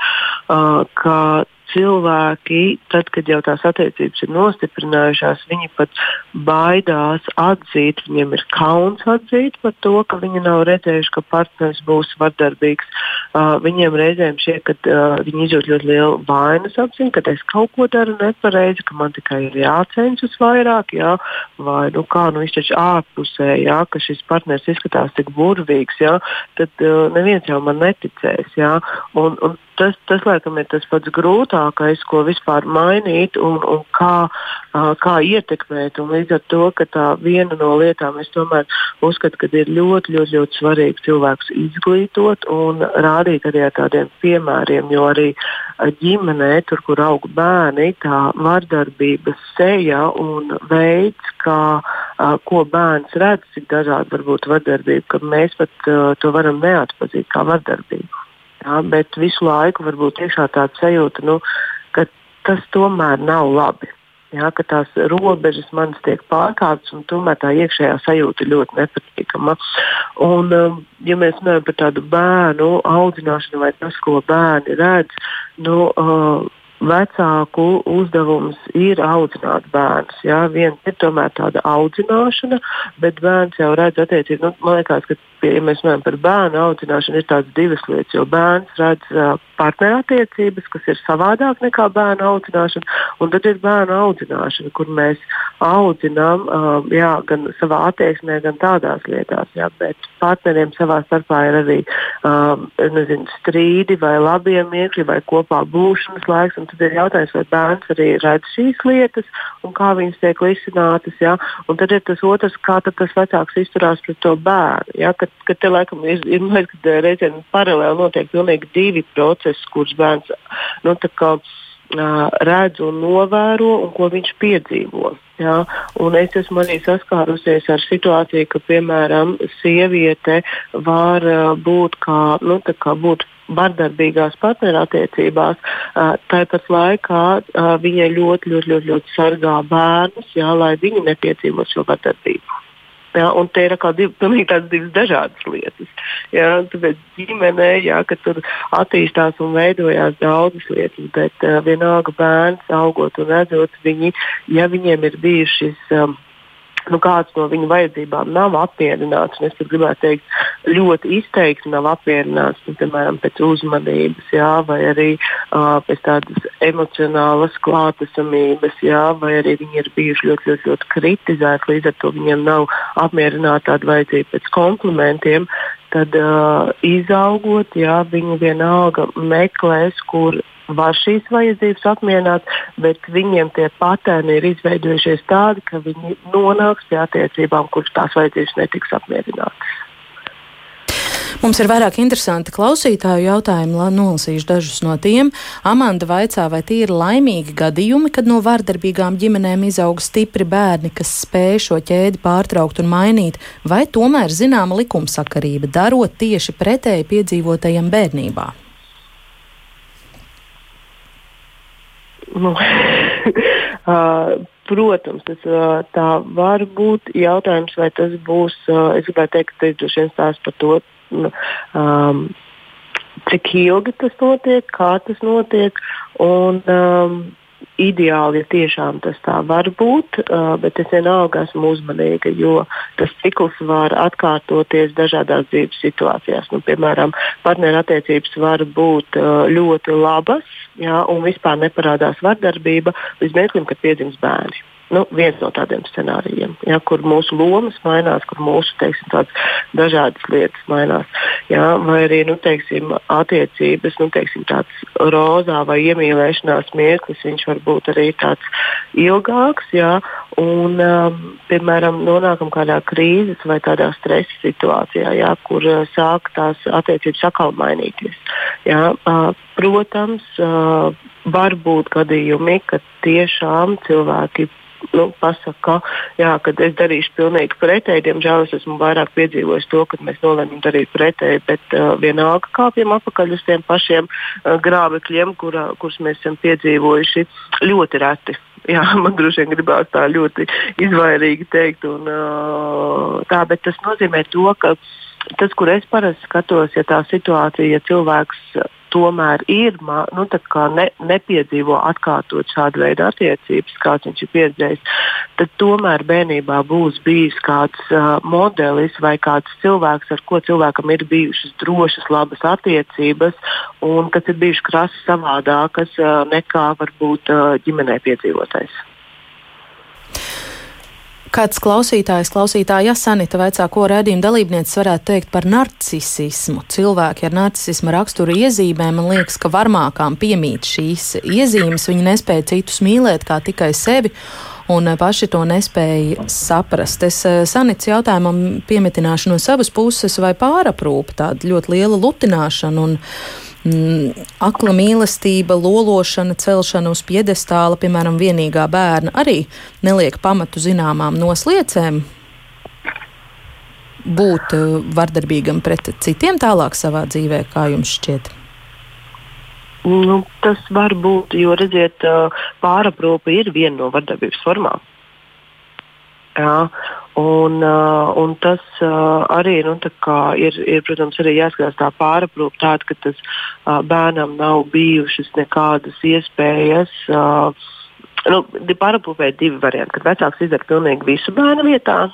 Uh, cilvēki, tad, kad jau tās attiecības ir nostiprinājušās, viņi pat baidās atzīt, viņiem ir kauns atzīt par to, ka viņi nav redzējuši, ka partneris būs vardarbīgs. Uh, viņiem reizēm šķiet, ka uh, viņi izjūt ļoti lielu vainas apziņu, ka es kaut ko daru nepareizi, ka man tikai ir jācenšas vairāk, jā, vai nu kā nu viņš taču ārpusē, jā, ka šis partneris izskatās tik burvīgs, jā, tad uh, neviens jau man neticēs. Jā, un, un tas, tas laikam ir tas pats grūtākais, ko vispār mainīt un, un kā, uh, kā ietekmēt. Un līdz ar to, ka tā viena no lietām es tomēr uzskatu, ka ir ļoti, ļoti, ļoti svarīgi cilvēkus izglītot un rādīt arī ar tādiem piemēriem, jo arī ģimenē, tur, kur aug bērni, tā vardarbības seja un veids, kā, uh, ko bērns redz, cik dažādi var būt vardarbība, ka mēs pat uh, to varam neatpazīt kā vardarbību. Jā, bet visu laiku var būt iekšā tāda sajūta, nu, ka tas tomēr nav labi. Jā, ka tās robežas manas tiek pārkāptas, un tomēr tā iekšējā sajūta ir ļoti nepatīkama. Un, um, ja mēs runājam par tādu bērnu audzināšanu vai tas, ko bērni redz, nu, uh, vecāku uzdevums ir audzināt bērnus. Jā. Viens ir tomēr tāda audzināšana, bet bērns jau redz attiecīgi, nu, man liekas, ka, ja mēs runājam par bērnu audzināšanu, ir tādas divas lietas, jo bērns redz uh, partnerattiecības, kas ir savādāk nekā bērnu audzināšana, un tad ir bērnu audzināšana, kur mēs audzinām uh, jā, gan savā attieksmē, gan tādās lietās, jā, bet partneriem savā starpā ir arī uh, nezinu, strīdi vai labie mirkļi vai kopā būšanas laiks tad ir jautājums, vai bērns arī redz šīs lietas un kā viņas tiek risinātas. Ja? Un tad ir tas otrs, kā tas vecāks izturās pret to bērnu. Ja? Kad, kad te laikam ir, ir liekas, ka reizēm paralēli notiek pilnīgi divi procesi, kurus bērns nu, kā, uh, redz un novēro un ko viņš piedzīvo. Ja? Un es esmu arī saskārusies ar situāciju, ka, piemēram, sieviete var uh, būt kā, nu, kā būt vardarbīgās partnerattiecībās, tāpat laikā viņai ļoti, ļoti, ļoti, ļoti sargā bērnus, jā, lai viņi nepiedzīvot šo vardarbību. Ja, un te ir div, pilnīgi divas dažādas lietas. Ja, tāpēc ģimenē, ja, tur attīstās un veidojās daudzas lietas, bet uh, vienalga bērns augot un redzot, viņi, ja viņiem ir bijušas um, nu, kāds no viņu vajadzībām nav apmierināts. Es gribētu teikt, ļoti izteikti nav apmierināts, nu, piemēram, pēc uzmanības, jā, vai arī uh, pēc tādas emocionālas klātesamības, jā, vai arī viņi ir bijuši ļoti, ļoti, ļoti kritizēti, līdz ar to viņiem nav apmierināta tāda vajadzība pēc komplimentiem. Tad uh, izaugot, jā, viņi vienalga meklēs, kur var šīs vajadzības apmierināt, bet viņiem tie patērni ir izveidojušies tādi, ka viņi nonāks pie attiecībām, kuras tās vajadzības netiks apmierinātas. Mums ir vairāk interesanti klausītāju jautājumi, lai nolasīšu dažus no tiem. Amanda vaicā, vai tie ir laimīgi gadījumi, kad no vardarbīgām ģimenēm izaug stipri bērni, kas spēj šo ķēdi pārtraukt un mainīt, vai tomēr zināma likumsakarība, darot tieši pretēji piedzīvotajiem bērnībā? Nu, [laughs] uh, protams, tas, uh, tā var būt jautājums, vai tas būs. Uh, es gribētu teikt, tas droši vien stāsta par to, um, cik ilgi tas notiek, kā tas notiek. Un, um, ideāli, ja tiešām tas tā var būt, uh, bet es vienalga esmu uzmanīga, jo tas cikls var atkārtoties dažādās dzīves situācijās. Nu, piemēram, partnerattiecības var būt uh, ļoti labas, jā, un vispār neparādās vardarbība līdz mirklim, kad piedzimst bērni nu, viens no tādiem scenārijiem, ja, kur mūsu lomas mainās, kur mūsu teiksim, dažādas lietas mainās. Ja, vai arī nu, teiksim, attiecības, nu, teiksim, tāds rozā vai iemīlēšanās mirklis, viņš var būt arī tāds ilgāks. Ja, un, um, piemēram, nonākam kādā krīzes vai tādā stresa situācijā, ja, kur uh, sāk tās attiecības atkal mainīties. Ja, uh, protams, uh, var būt gadījumi, kad tiešām cilvēki nu, pasaka, jā, ka es darīšu pilnīgi pretēji. Diemžēl es esmu vairāk piedzīvojis to, ka mēs nolēmām darīt pretēji, bet uh, vienalga kāpjam apakaļ uz tiem pašiem uh, grābekļiem, kur, uh, kurus mēs esam piedzīvojuši ļoti reti. Jā, [laughs] man droši vien gribās tā ļoti izvairīgi teikt. Un, uh, tā, bet tas nozīmē to, ka tas, kur es parasti skatos, ja tā situācija, ja cilvēks tomēr ir nu, ne, nepiedzīvo atkārtot šādu veidu attiecības, kāds viņš ir pieredzējis, tad tomēr bērnībā būs bijis kāds uh, modelis vai kāds cilvēks, ar ko cilvēkam ir bijušas drošas, labas attiecības, un kas ir bijušas krasi savādākas uh, nekā varbūt uh, ģimenē piedzīvotais. Kāds klausītājs, klausītāja Sanita vaicā, ko redzījuma dalībnieces varētu teikt par narcisismu. Cilvēki ar narcisisma raksturu iezīmēm man liekas, ka varmākām piemīt šīs iezīmes. Viņi nespēja citus mīlēt kā tikai sevi un paši to nespēja saprast. Es eh, Sanits jautājumam piemetināšu no savas puses, vai pāraprūpa tāda ļoti liela lutināšana. Un, akla mīlestība, lološana, celšana uz piedestāla, piemēram, vienīgā bērna, arī neliek pamatu zināmām nosliecēm būt uh, vardarbīgam pret citiem tālāk savā dzīvē, kā jums šķiet? Nu, tas var būt, jo redziet, uh, pāraprūpe ir viena no vardarbības formām. Jā, Un, uh, un tas uh, arī nu, ir, ir, protams, arī jāskatās tā pāraprūpe, tāda, ka tas uh, bērnam nav bijušas nekādas iespējas. Uh, nu, pāraprūpē ir divi varianti, kad vecāks izdara pilnīgi visu bērnu vietā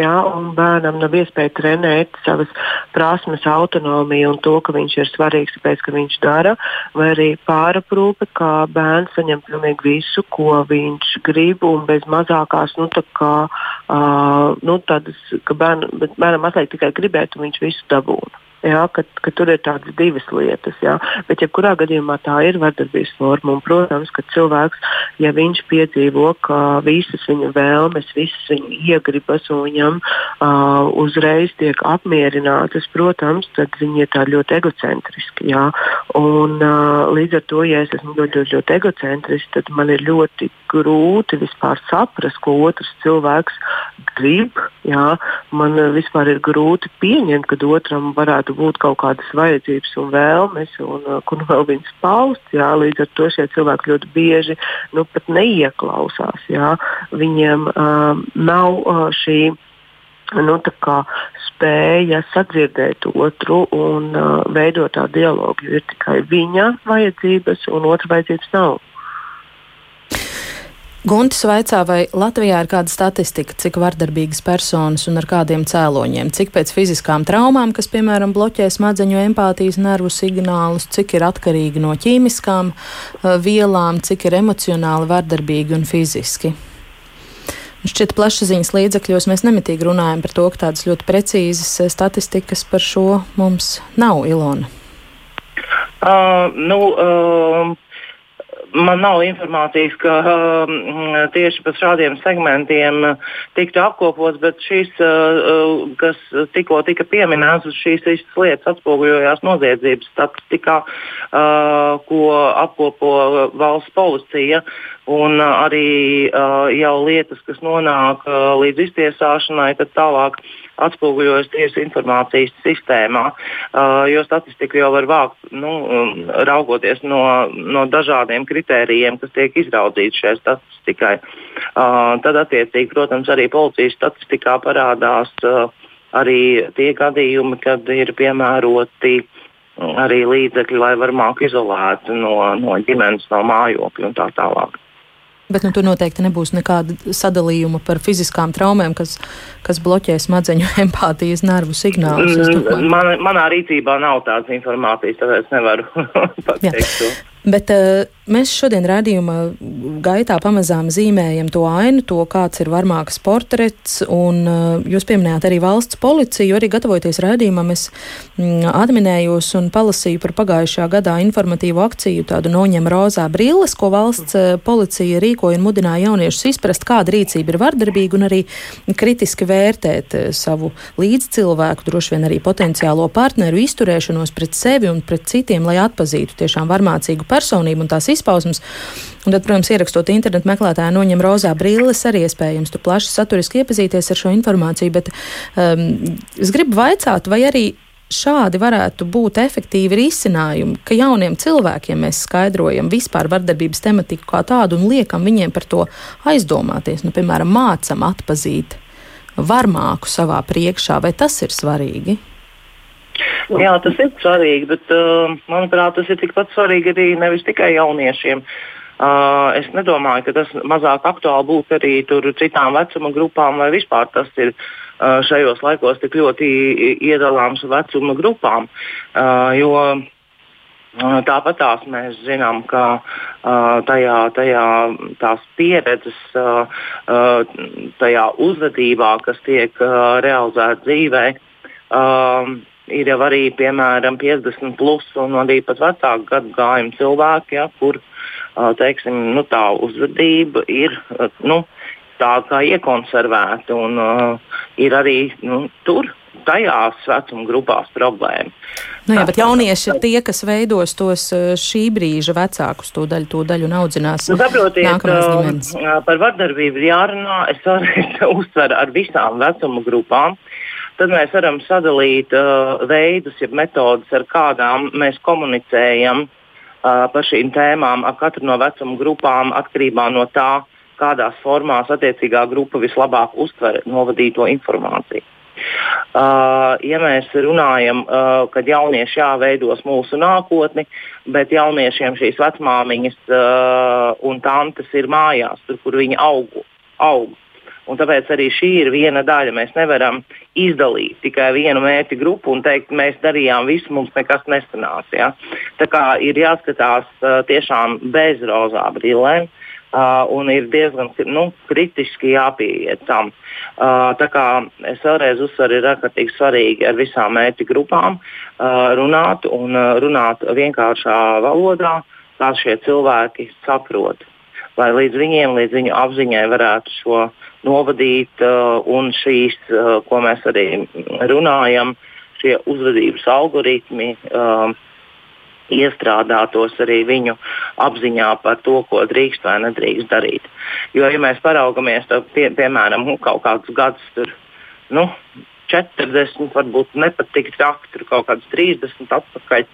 jā, un bērnam nav iespēja trenēt savas prasmes, autonomiju un to, ka viņš ir svarīgs, tāpēc, ka viņš dara, vai arī pāraprūpe, kā bērns saņem pilnīgi visu, ko viņš grib, un bez mazākās, nu, tā kā, uh, nu, tādas, ka bērn, bērnam atliek tikai gribēt, un viņš visu dabūna. Jā, ka, ka tur ir tādas divas lietas. Jā. Bet, ja kurā gadījumā tā ir vardarbības forma, un, protams, ka cilvēks, ja viņš piedzīvo, ka visas viņa vēlmes, visas viņa iegribas, un viņam uh, uzreiz tiek apmierinātas, protams, tad viņi ir tādi ļoti egocentriski. Jā. Un, uh, līdz ar to, ja es esmu ļoti, ļoti, ļoti egocentrisks, tad man ir ļoti grūti vispār saprast, ko otrs cilvēks grib. Jā. Man vispār ir grūti pieņemt, ka otram varētu būt kaut kādas vajadzības un vēlmes, un uh, kur vēl viņas paust. Jā, līdz ar to šie cilvēki ļoti bieži nu, pat neieklausās. Jā. Viņiem um, nav uh, šī nu, spēja sadzirdēt otru un uh, veidot tādu dialogu. Ir tikai viņa vajadzības, un otra vajadzības nav. Guntis vaicā, vai Latvijā ir kāda statistika, cik vardarbīgas personas un ar kādiem cēloņiem, cik pēc fiziskām traumām, kas, piemēram, bloķē smadzeņu empātijas nervu signālus, cik ir atkarīgi no ķīmiskām uh, vielām, cik ir emocionāli vardarbīgi un fiziski. Šķiet, plašsaziņas līdzekļos mēs nemitīgi runājam par to, ka tādas ļoti precīzas uh, statistikas par šo mums nav, Ilona. Uh, nu, uh man nav informācijas, ka uh, tieši par šādiem segmentiem uh, tiktu apkopots, bet šīs, uh, uh, kas tikko tika pieminētas, šīs visas lietas atspoguļojās noziedzības statistikā, uh, ko apkopo valsts policija. Un uh, arī uh, jau lietas, kas nonāk uh, līdz iztiesāšanai, tad tālāk atspoguļojas tiesu informācijas sistēmā, uh, jo statistiku jau var vākt nu, um, raugoties no, no dažādiem kritērijiem, kas tiek izraudzīti šajā statistikai. Uh, tad, attiecīgi, protams, arī policijas statistikā parādās uh, arī tie gadījumi, kad ir piemēroti arī līdzekļi, lai varētu izolēt no, no ģimenes, no mājokļa un tā tālāk. Bet nu, tur noteikti nebūs nekāda sadalījuma par fiziskām traumēm, kas, kas bloķē smadzeņu [laughs] empātijas nervu signālus. Mm, man, manā rīcībā nav tādas informācijas, tāpēc nevaru [laughs] pateikt to. Bet uh, mēs šodien redzījuma gaitā pamazām zīmējam to ainu, to kāds ir varmākas portrets, un uh, jūs pieminējāt arī valsts policiju, arī gatavoties redzījumam, es mm, atminējos un palasīju par pagājušā gadā informatīvu akciju, tādu noņem rozā brilles, ko valsts uh, policija rīkoja un mudināja jauniešus izprast, kāda rīcība ir vardarbīga un arī kritiski vērtēt uh, savu līdzcilvēku, droši vien arī potenciālo partneru izturēšanos pret sevi un pret citiem, lai atpazītu tiešām varmācīgu personību un tās izpausmes. Un tad, protams, ierakstot internetu meklētāju, noņem rozā brilles, arī iespējams tur plaši saturiski iepazīties ar šo informāciju. Bet um, es gribu vaicāt, vai arī šādi varētu būt efektīvi risinājumi, ka jauniem cilvēkiem mēs skaidrojam vispār vardarbības tematiku kā tādu un liekam viņiem par to aizdomāties. Nu, piemēram, mācam atpazīt varmāku savā priekšā, vai tas ir svarīgi? Jā, tas ir svarīgi, bet uh, manuprāt, tas ir tikpat svarīgi arī nevis tikai jauniešiem. Uh, es nedomāju, ka tas mazāk aktuāli būtu arī citām vecuma grupām, vai vispār tas ir uh, šajos laikos tik ļoti iedalāms vecuma grupām. Uh, jo uh, Tāpat tās mēs zinām, ka uh, tajā, tajā tās pieredzes, uh, uh, tajā uzvedībā, kas tiek uh, realizēta dzīvē, uh, ir jau arī piemēram 50 plus un arī pat vecāku gadu gājumu cilvēki, ja, kur teiksim, nu, tā uzvedība ir nu, tāda kā iekonservēta un uh, ir arī nu, tur. Tajās vecuma grupās problēma. Nu, jā, bet jaunieši ir tie, kas veidos tos šī brīža vecākus, to daļu, to daļu un audzinās. Nu, saprotiet, par vardarbību jārunā. Es arī [laughs] uztveru ar visām vecuma grupām. Uh, Tad mēs varam sadalīt uh, veidus, jeb metodas, ar kādām mēs komunicējam uh, par šīm tēmām ar katru no vecuma grupām atkarībā no tā, kādās formās attiecīgā grupa vislabāk uztver novadīto informāciju. Uh, ja mēs runājam, uh, kad jaunieši jāveidos mūsu nākotni, bet jauniešiem šīs vecmāmiņas uh, un tantes ir mājās, tur, kur viņi aug. aug. Un tāpēc arī šī ir viena daļa. Mēs nevaram izdalīt tikai vienu mērķu grupu un teikt, mēs darījām visu, mums nekas nesanāca. Ja? Tā kā ir jāskatās uh, tiešām bez rozā brillēm. Uh, un ir diezgan nu, kritiski jāpieiet tam. Uh, tā kā es vēlreiz uzsveru, ir ārkārtīgi svarīgi ar visām mērķu grupām uh, runāt un uh, runāt vienkāršā valodā, kā šie cilvēki saprot. Lai līdz viņiem, līdz viņu apziņai varētu šo novadīt uh, un šīs, uh, ko mēs arī runājam, šie uzvedības algoritmi. Uh, iestrādātos arī viņu apziņā par to, ko drīkst vai nedrīkst darīt. Jo, ja mēs paraugamies, tad, pie, piemēram, nu, kaut kādus gadus tur, nu, 40, varbūt nepatīk traki, tur kaut kāds 30 atpakaļ.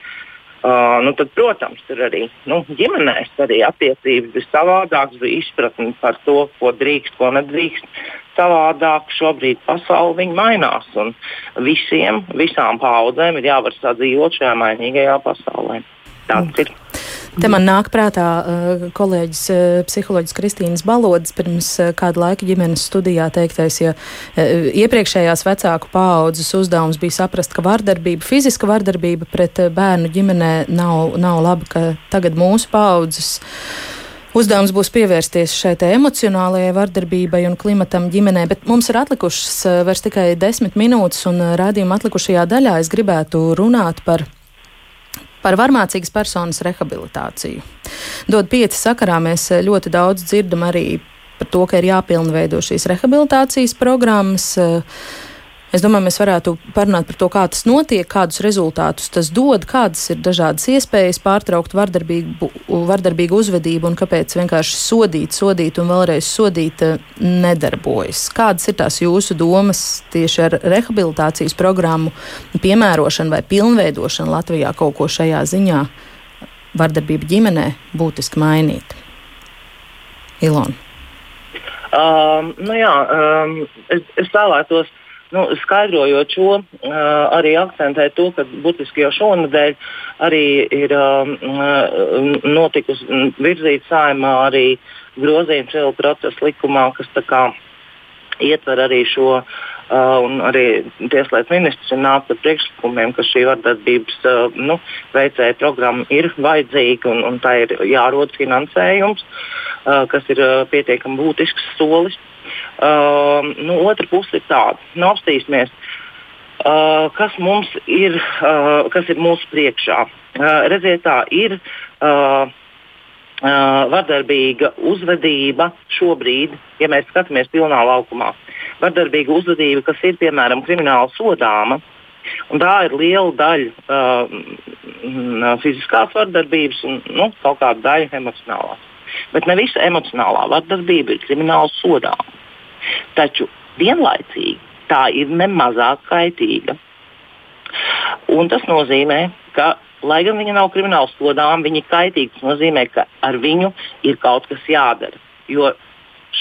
Uh, nu tad, protams, tur arī nu, ģimenēs arī attiecības bija savādākas, bija izpratne par to, ko drīkst, ko nedrīkst savādāk. Šobrīd pasaule mainās, un visiem, visām paudzēm ir jāvar sadzīvot šajā mainīgajā pasaulē. Tāds ir. Te man nāk prātā uh, kolēģis uh, psiholoģis Kristīnas Balodas pirms uh, kāda laika ģimenes studijā teiktais, ja iepriekšējās vecāku paaudzes uzdevums bija saprast, ka vardarbība, fiziska vardarbība pret bērnu ģimenē nav, nav laba, ka tagad mūsu paaudzes uzdevums būs pievērsties šai emocionālajai vardarbībai un klimatam ģimenē, bet mums ir atlikušas vairs tikai desmit minūtes, un rādījuma atlikušajā daļā es gribētu runāt par par varmācīgas personas rehabilitāciju. Dod pieci sakarā mēs eh, ļoti daudz dzirdam arī par to, ka ir jāpilnveido šīs rehabilitācijas programmas. Uh, Es domāju, mēs varētu parunāt par to, kā tas notiek, kādus rezultātus tas dod, kādas ir dažādas iespējas pārtraukt vardarbīgu, vardarbīgu uzvedību un kāpēc vienkārši sodīt, sodīt un vēlreiz sodīt eh, nedarbojas. Kādas ir tās jūsu domas tieši ar rehabilitācijas programmu piemērošanu vai pilnveidošanu Latvijā kaut ko šajā ziņā vardarbība ģimenē būtiski mainīt? Ilona. Um, nu jā, um, es, es vēlētos nu, skaidrojot šo, uh, arī akcentēt to, ka būtiski jau šonadēļ arī ir uh, notikusi virzīt saimā arī grozījums civil procesa likumā, kas kā, ietver arī šo. Uh, un arī Tieslietu ministrs ir nācis ar priekšlikumiem, ka šī vardarbības uh, nu, veicēja programma ir vajadzīga un, un tā ir jārod finansējums, uh, kas ir uh, pietiekami būtisks solis. Uh, nu, otra puse ir tāda, nu, apstīsimies, uh, kas mums ir, uh, kas ir mūsu priekšā. Uh, redziet, tā ir. Uh, Uh, vardarbīga uzvedība šobrīd, ja mēs skatāmies pilnā laukumā, vardarbīga uzvedība, kas ir piemēram krimināla sodāma, un tā ir liela daļa uh, fiziskās vardarbības un nu, kaut kāda daļa emocionālās. Bet ne visa emocionālā vardarbība ir krimināla sodāma. Taču vienlaicīgi tā ir nemazāk kaitīga. Un tas nozīmē, ka, lai gan viņa nav krimināla sodām, viņa ir kaitīga. Tas nozīmē, ka ar viņu ir kaut kas jādara. Jo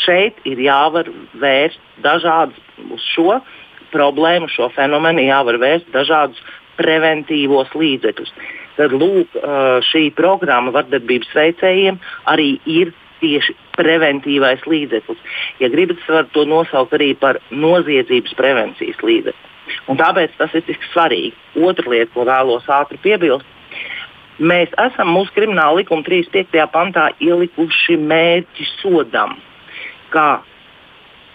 šeit ir jāvar vērst dažādas uz šo problēmu, šo fenomenu, jāvar vērst dažādus preventīvos līdzekļus. Tad lūk, šī programma vardarbības veicējiem arī ir tieši preventīvais līdzeklis. Ja gribat, var to nosaukt arī par noziedzības prevencijas līdzekli. Un tāpēc tas ir tik svarīgi. Otra lieta, ko vēlos ātri piebilst, mēs esam mūsu krimināla likuma 35. pantā ielikuši mērķi sodam. Kā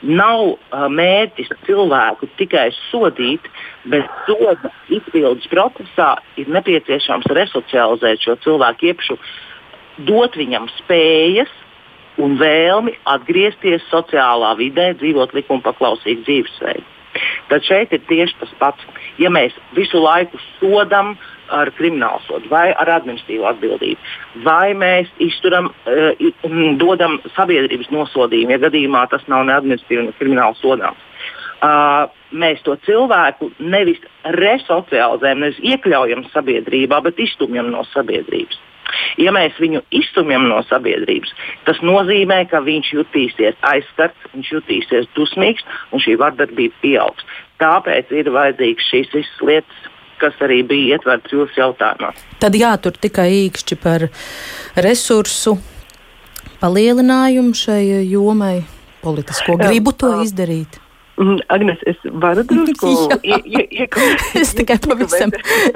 nav mērķis cilvēku tikai sodīt, bet soda izpildes procesā ir nepieciešams resocializēt šo cilvēku, iepšu dot viņam spējas, un vēlmi atgriezties sociālā vidē, dzīvot likumpaklausīgu dzīvesveidu. Tad šeit ir tieši tas pats. Ja mēs visu laiku sodam ar kriminālu sodu vai ar administratīvu atbildību, vai mēs izturam, uh, dodam sabiedrības nosodījumu, ja gadījumā tas nav ne administratīvi, ne krimināli sodāms. Uh, mēs to cilvēku nevis resocializējam, nevis iekļaujam sabiedrībā, bet izstumjam no sabiedrības. Ja mēs viņu izstumjam no sabiedrības, tas nozīmē, ka viņš jutīsies aizskarts, viņš jutīsies dusmīgs un šī vardarbība pieaugs. Tāpēc ir vajadzīgas šīs visas lietas, kas arī bija ietverts jūsu jautājumā. Tad jātur tikai īkšķi par resursu palielinājumu šai jomai, politisko gribu to izdarīt. Mm, Agnes, es varu [laughs] drusku iekomentēt. [laughs] Es tikai pavisam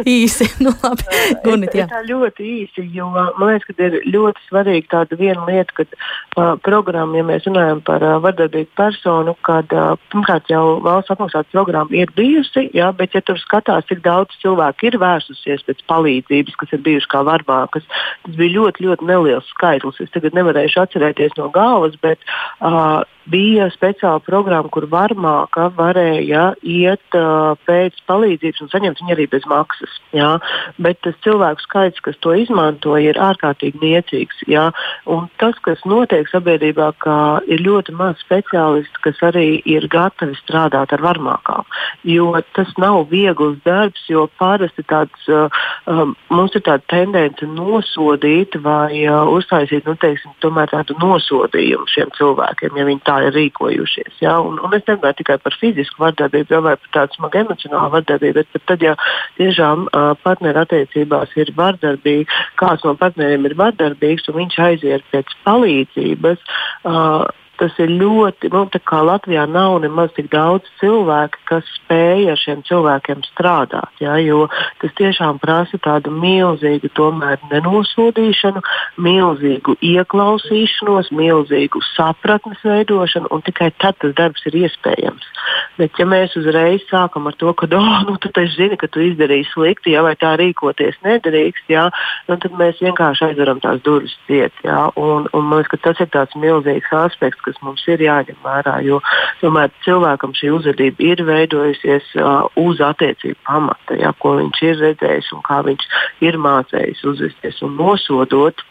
īsi. [laughs] Nu, labi, Gunit, jā. Tā ļoti īsi, jo man liekas, ka ir ļoti svarīga tāda viena lieta, ka uh, programma, ja mēs runājam par uh, vardarbīgu personu, kad uh, pirmkārt jau valsts apmaksāta programma ir bijusi, jā, bet ja tur skatās, cik daudz cilvēku ir vērsusies pēc palīdzības, kas ir bijuši kā varbākas, tas bija ļoti, ļoti neliels skaitlis. Es tagad nevarēšu atcerēties no galvas, bet uh, bija speciāla programma, kur varmāka varēja iet uh, pēc palīdzības un saņemt viņu arī bez maksas. Jā. Bet tas cilvēku skaits, kas to izmanto, ir ārkārtīgi niecīgs. Jā. Un tas, kas notiek sabiedrībā, ka ir ļoti maz speciālistu, kas arī ir gatavi strādāt ar varmākām. Jo tas nav viegls darbs, jo parasti tāds, uh, um, mums ir tāda tendence nosodīt vai uh, uztaisīt nu, teiksim, tādu nosodījumu šiem cilvēkiem, ja viņi tā tā ir rīkojušies. Ja? Un, un es nedomāju tikai par fizisku vardarbību vai par tādu smagu emocionālu vardarbību, bet, tad, ja tiešām partnerattiecībās ir vardarbība, kāds no partneriem ir vardarbīgs un viņš aiziet pēc palīdzības. Uh, tas ir ļoti, nu, tā kā Latvijā nav nemaz tik daudz cilvēku, kas spēj ar šiem cilvēkiem strādāt. Ja, jo tas tiešām prasa tādu milzīgu tomēr nenosodīšanu, milzīgu ieklausīšanos, milzīgu sapratnes veidošanu, un tikai tad tas darbs ir iespējams. Bet ja mēs uzreiz sākam ar to, ka, oh, nu, tu taču zini, ka tu izdarīji slikti, ja, vai tā rīkoties nedrīkst, ja, nu, tad mēs vienkārši aizveram tās durvis ciet. Ja, un, un man liekas, ka tas ir tāds milzīgs aspekts, kas mums ir jāņem vērā. Jo tomēr cilvēkam šī uzvedība ir veidojusies uh, uz attiecību pamata, ja, ko viņš ir redzējis un kā viņš ir mācējis uzvesties un nosodot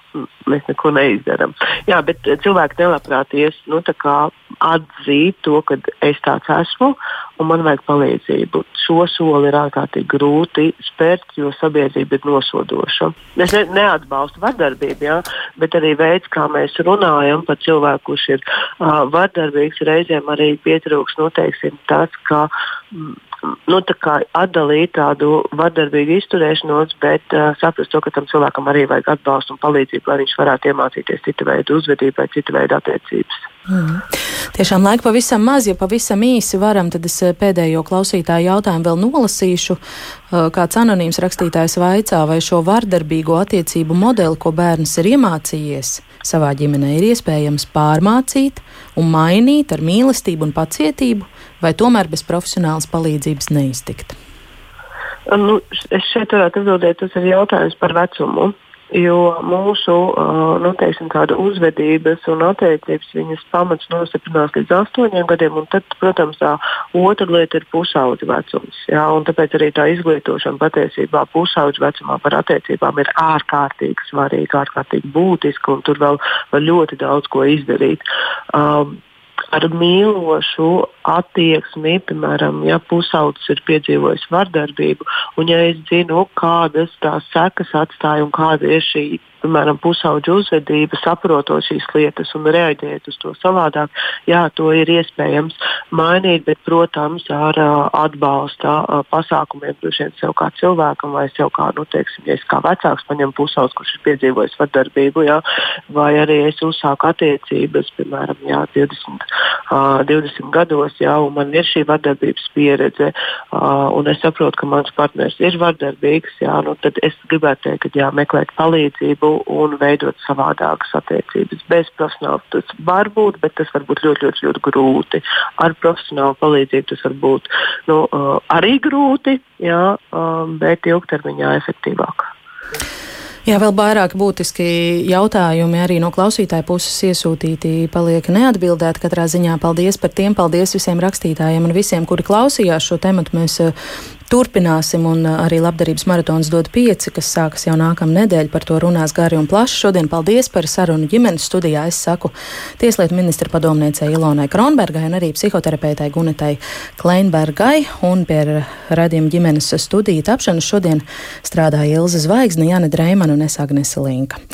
mēs neko neizdarām. Jā, bet cilvēki nelabprāt ies nu, atzīt to, ka es tāds esmu un man vajag palīdzību. Šo soli ir ārkārtīgi grūti spērt, jo sabiedrība ir nosodoša. Es ne, neatbalstu vardarbību, jā, bet arī veids, kā mēs runājam par cilvēku, kurš ir uh, vardarbīgs, reizēm arī pietrūks nu, teiksim, tas, ka. Nu, tā atdalīt tādu vardarbīgu izturēšanos, bet uh, saprast to, ka tam cilvēkam arī vajag atbalstu un palīdzību, lai viņš varētu iemācīties citu veidu uzvedību vai citu veidu attiecības. Mm. Tiešām laika pavisam maz, ja pavisam īsi varam, tad es pēdējo klausītāju jautājumu vēl nolasīšu. Kāds anonīms rakstītājs vaicā, vai šo vardarbīgo attiecību modeli, ko bērns ir iemācījies savā ģimenē, ir iespējams pārmācīt un mainīt ar mīlestību un pacietību, vai tomēr bez profesionālas palīdzības neiztikt? Nu, es šeit varētu atbildēt, tas ir jautājums par vecumu. Jo mūsu nu, teiksim, uzvedības un attiecības viņas pamats nostiprinās līdz astoņiem gadiem, un tad, protams, tā otra lieta ir pusaudža vecums. Jā, tāpēc arī tā izglītošana patiesībā pusaudža vecumā par attiecībām ir ārkārtīgi svarīga, ārkārtīgi būtiska, un tur vēl var ļoti daudz ko izdarīt. Um, ar mīlošu attieksmi, piemēram, ja pusaudzis ir piedzīvojis vardarbību, un ja es zinu, kādas tās sekas atstāja un kāda ir šī piemēram, pusauģa uzvedība, saprotot šīs lietas un reaģēt uz to savādāk, jā, to ir iespējams mainīt, bet, protams, ar uh, atbalsta uh, pasākumiem, droši vien sev kā cilvēkam vai sev kā, nu, teiksim, ja es kā vecāks paņemu pusaudzis, kurš ir piedzīvojis vardarbību, jā, vai arī es uzsāku attiecības, piemēram, jā, 20, uh, 20 gados, jā, un man ir šī vardarbības pieredze, uh, un es saprotu, ka mans partners ir vardarbīgs, jā, nu, tad es gribētu teikt, ka jā, meklēt palīdzību un veidot savādākas attiecības. Bez profesionāla tas var būt, bet tas var būt ļoti, ļoti, ļoti grūti. Ar profesionālu palīdzību tas var būt nu, arī grūti, jā, bet ilgtermiņā efektīvāk. Jā, vēl vairāk būtiski jautājumi arī no klausītāja puses iesūtīti paliek neatbildēti. Katrā ziņā paldies par tiem, paldies visiem rakstītājiem un visiem, kuri klausījās šo tematu. Mēs turpināsim, un arī labdarības maratons dod pieci, kas sākas jau nākamā nedēļa. Par to runās gari un plaši. Šodien paldies par sarunu ģimenes studijā. Es saku Tieslietu ministra padomniecei Ilonai Kronbergai un arī psihoterapeitai Gunetai Kleinbergai. Un pie radījuma ģimenes studiju tapšanas šodien strādāja Ilza Zvaigzne, Jana Dreimana un es Agnese Linka.